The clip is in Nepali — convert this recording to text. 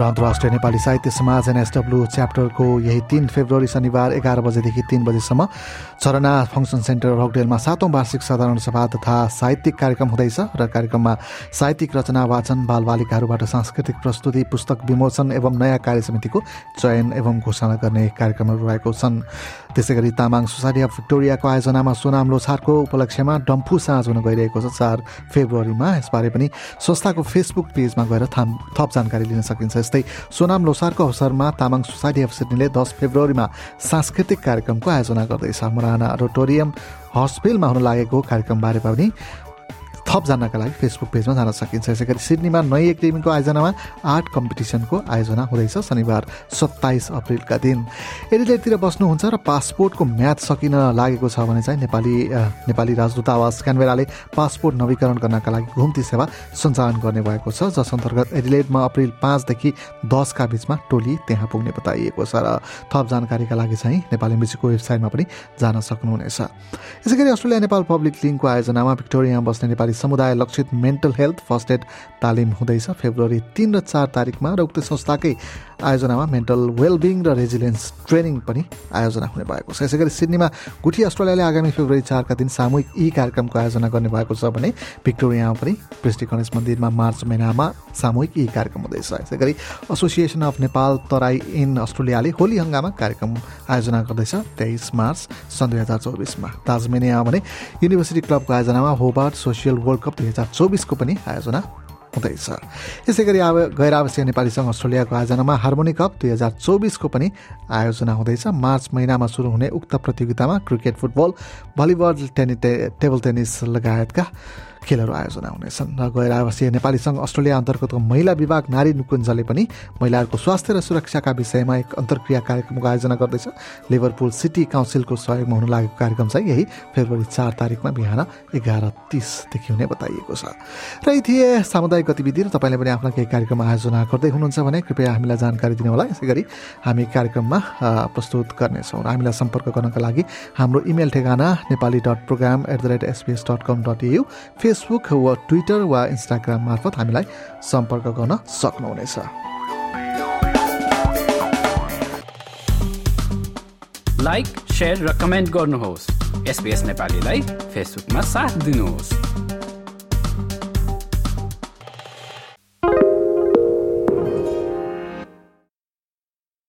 र अन्तर्राष्ट्रिय नेपाली साहित्य समाज एनएसडब्ल्यू च्याप्टरको यही तिन फेब्रुअरी शनिबार एघार बजेदेखि तिन बजेसम्म चरना फङ्सन सेन्टर होटेलमा सातौँ वार्षिक साधारण सभा तथा साहित्यिक कार्यक्रम हुँदैछ र कार्यक्रममा साहित्यिक रचना वाचन बालबालिकाहरूबाट सांस्कृतिक प्रस्तुति पुस्तक विमोचन एवं नयाँ कार्य समितिको चयन एवं घोषणा गर्ने कार्यक्रमहरू रहेको छन्। त्यसै गरी तामाङ सोसाइटी अफ भिक्टोरियाको आयोजनामा सोनाम लोछारको उपलक्ष्यमा डम्फु साँझ हुन गइरहेको छ। चार फेब्रुअरीमा यसबारे पनि संस्थाको फेसबुक पेजमा गएर थप जानकारी लिन सकिन्छ। यस्तै सोनाम लोसारको अवसरमा तामाङ सोसाइटी अफ सिडनीले दस फेब्रुअरीमा सांस्कृतिक कार्यक्रमको आयोजना गर्दैछ। मुराना रोटोरियम हस्पिटलमा हुन लागेको कार्यक्रमबारे पनि थप जान्नका लागि फेसबुक पेजमा जान सकिन्छ। यसै गरी सिडनीमा नयाँ एकाडेमीको आयोजनामा आर्ट कम्पिटिसनको आयोजना हुँदैछ शनिबार सत्ताइस अप्रेलका दिन। एडिलेटतिर बस्नुहुन्छ र पासपोर्टको म्याद सकिन लागेको छ भने चाहिँ नेपाली नेपाली राजदूतावास क्यानबेराले पासपोर्ट नवीकरण गर्नका लागि घुम्ती सेवा सञ्चालन गर्ने भएको छ जस अन्तर्गत एडिलेटमा अप्रेल पाँचदेखि दसका बिचमा टोली त्यहाँ पुग्ने बताइएको छ र थप जानकारीका लागि चाहिँ नेपाली म्युजिकको वेबसाइटमा पनि जान सक्नुहुनेछ। यसै गरी अस्ट्रेलिया नेपाल पब्लिक लिङ्कको आयोजनामा भिक्टोरियामा बस्ने नेपाली समुदाय लक्षित मेन्टल हेल्थ फर्स्ट एड तालिम हुँदैछ। फेब्रुअरी तिन र चार तारिकमा र उक्त संस्थाकै आयोजनामा मेन्टल वेलबिङ र रेजिलेन्स ट्रेनिङ पनि आयोजना हुने भएको छ। यसै गरी सिडनीमा गुठी अस्ट्रेलियाले आगामी फेब्रुअरी चारका दिन सामूहिक यी कार्यक्रमको आयोजना गर्ने भएको छ भने भिक्टोरियामा पनि प्रेस्टी गणेश मन्दिरमा मार्च महिनामा सामूहिक यी कार्यक्रम हुँदैछ। यसै गरी association of Nepal Terai in अस्ट्रेलियाले Holi Hungama कार्यक्रम आयोजना गर्दैछ तेइस मार्च सन् दुई हजार चौबिसमा। ताजमेनिया भने युनिभर्सिटी क्लबको आयोजनामा होबार्ट सोसियल वर्ल्ड कप दुई हजार चौबिसको पनि आयोजना हुँदैछ। यसै गरी अब गैर आवश्यक नेपाली अस्ट्रेलियाको आयोजनामा हार्मोनी कप दुई हजार चौबिसको पनि आयोजना हुँदैछ। मार्च महिनामा सुरु हुने उक्त प्रतियोगितामा cricket football volleyball tennis table tennis लगायतका खेलहरू आयोजना हुनेछन्। र गैर आवासीय नेपाली सङ्घ अस्ट्रेलिया अन्तर्गतको महिला विभाग नारी निकुञ्जले पनि महिलाहरूको स्वास्थ्य र सुरक्षाका विषयमा एक अन्तर्क्रिया कार्यक्रमको आयोजना गर्दैछ। लिभरपुल सिटी काउन्सिलको सहयोगमा हुन लागेको कार्यक्रम चाहिँ यही फेब्रुअरी चार तारिकमा बिहान एघार तिसदेखि हुने बताइएको छ। र यी थिए सामुदायिक गतिविधि र तपाईँले पनि आफ्ना केही कार्यक्रम आयोजना गर्दै हुनुहुन्छ भने कृपया हामीलाई जानकारी दिनु होला यसै गरी हामी कार्यक्रममा प्रस्तुत गर्नेछौँ। र हामीलाई सम्पर्क गर्नका लागि हाम्रो इमेल ठेगाना Nepali dot program at the rate SBS dot com dot AU Facebook वा ट्विटर वा इन्स्टाग्राम मार्फत हामीलाई सम्पर्क गर्न सक्नुहुनेछ। लाइक र कमेन्ट गर्नुहोस्। एसपिएस नेपालीलाई फेसबुकमा साथ दिनुहोस्।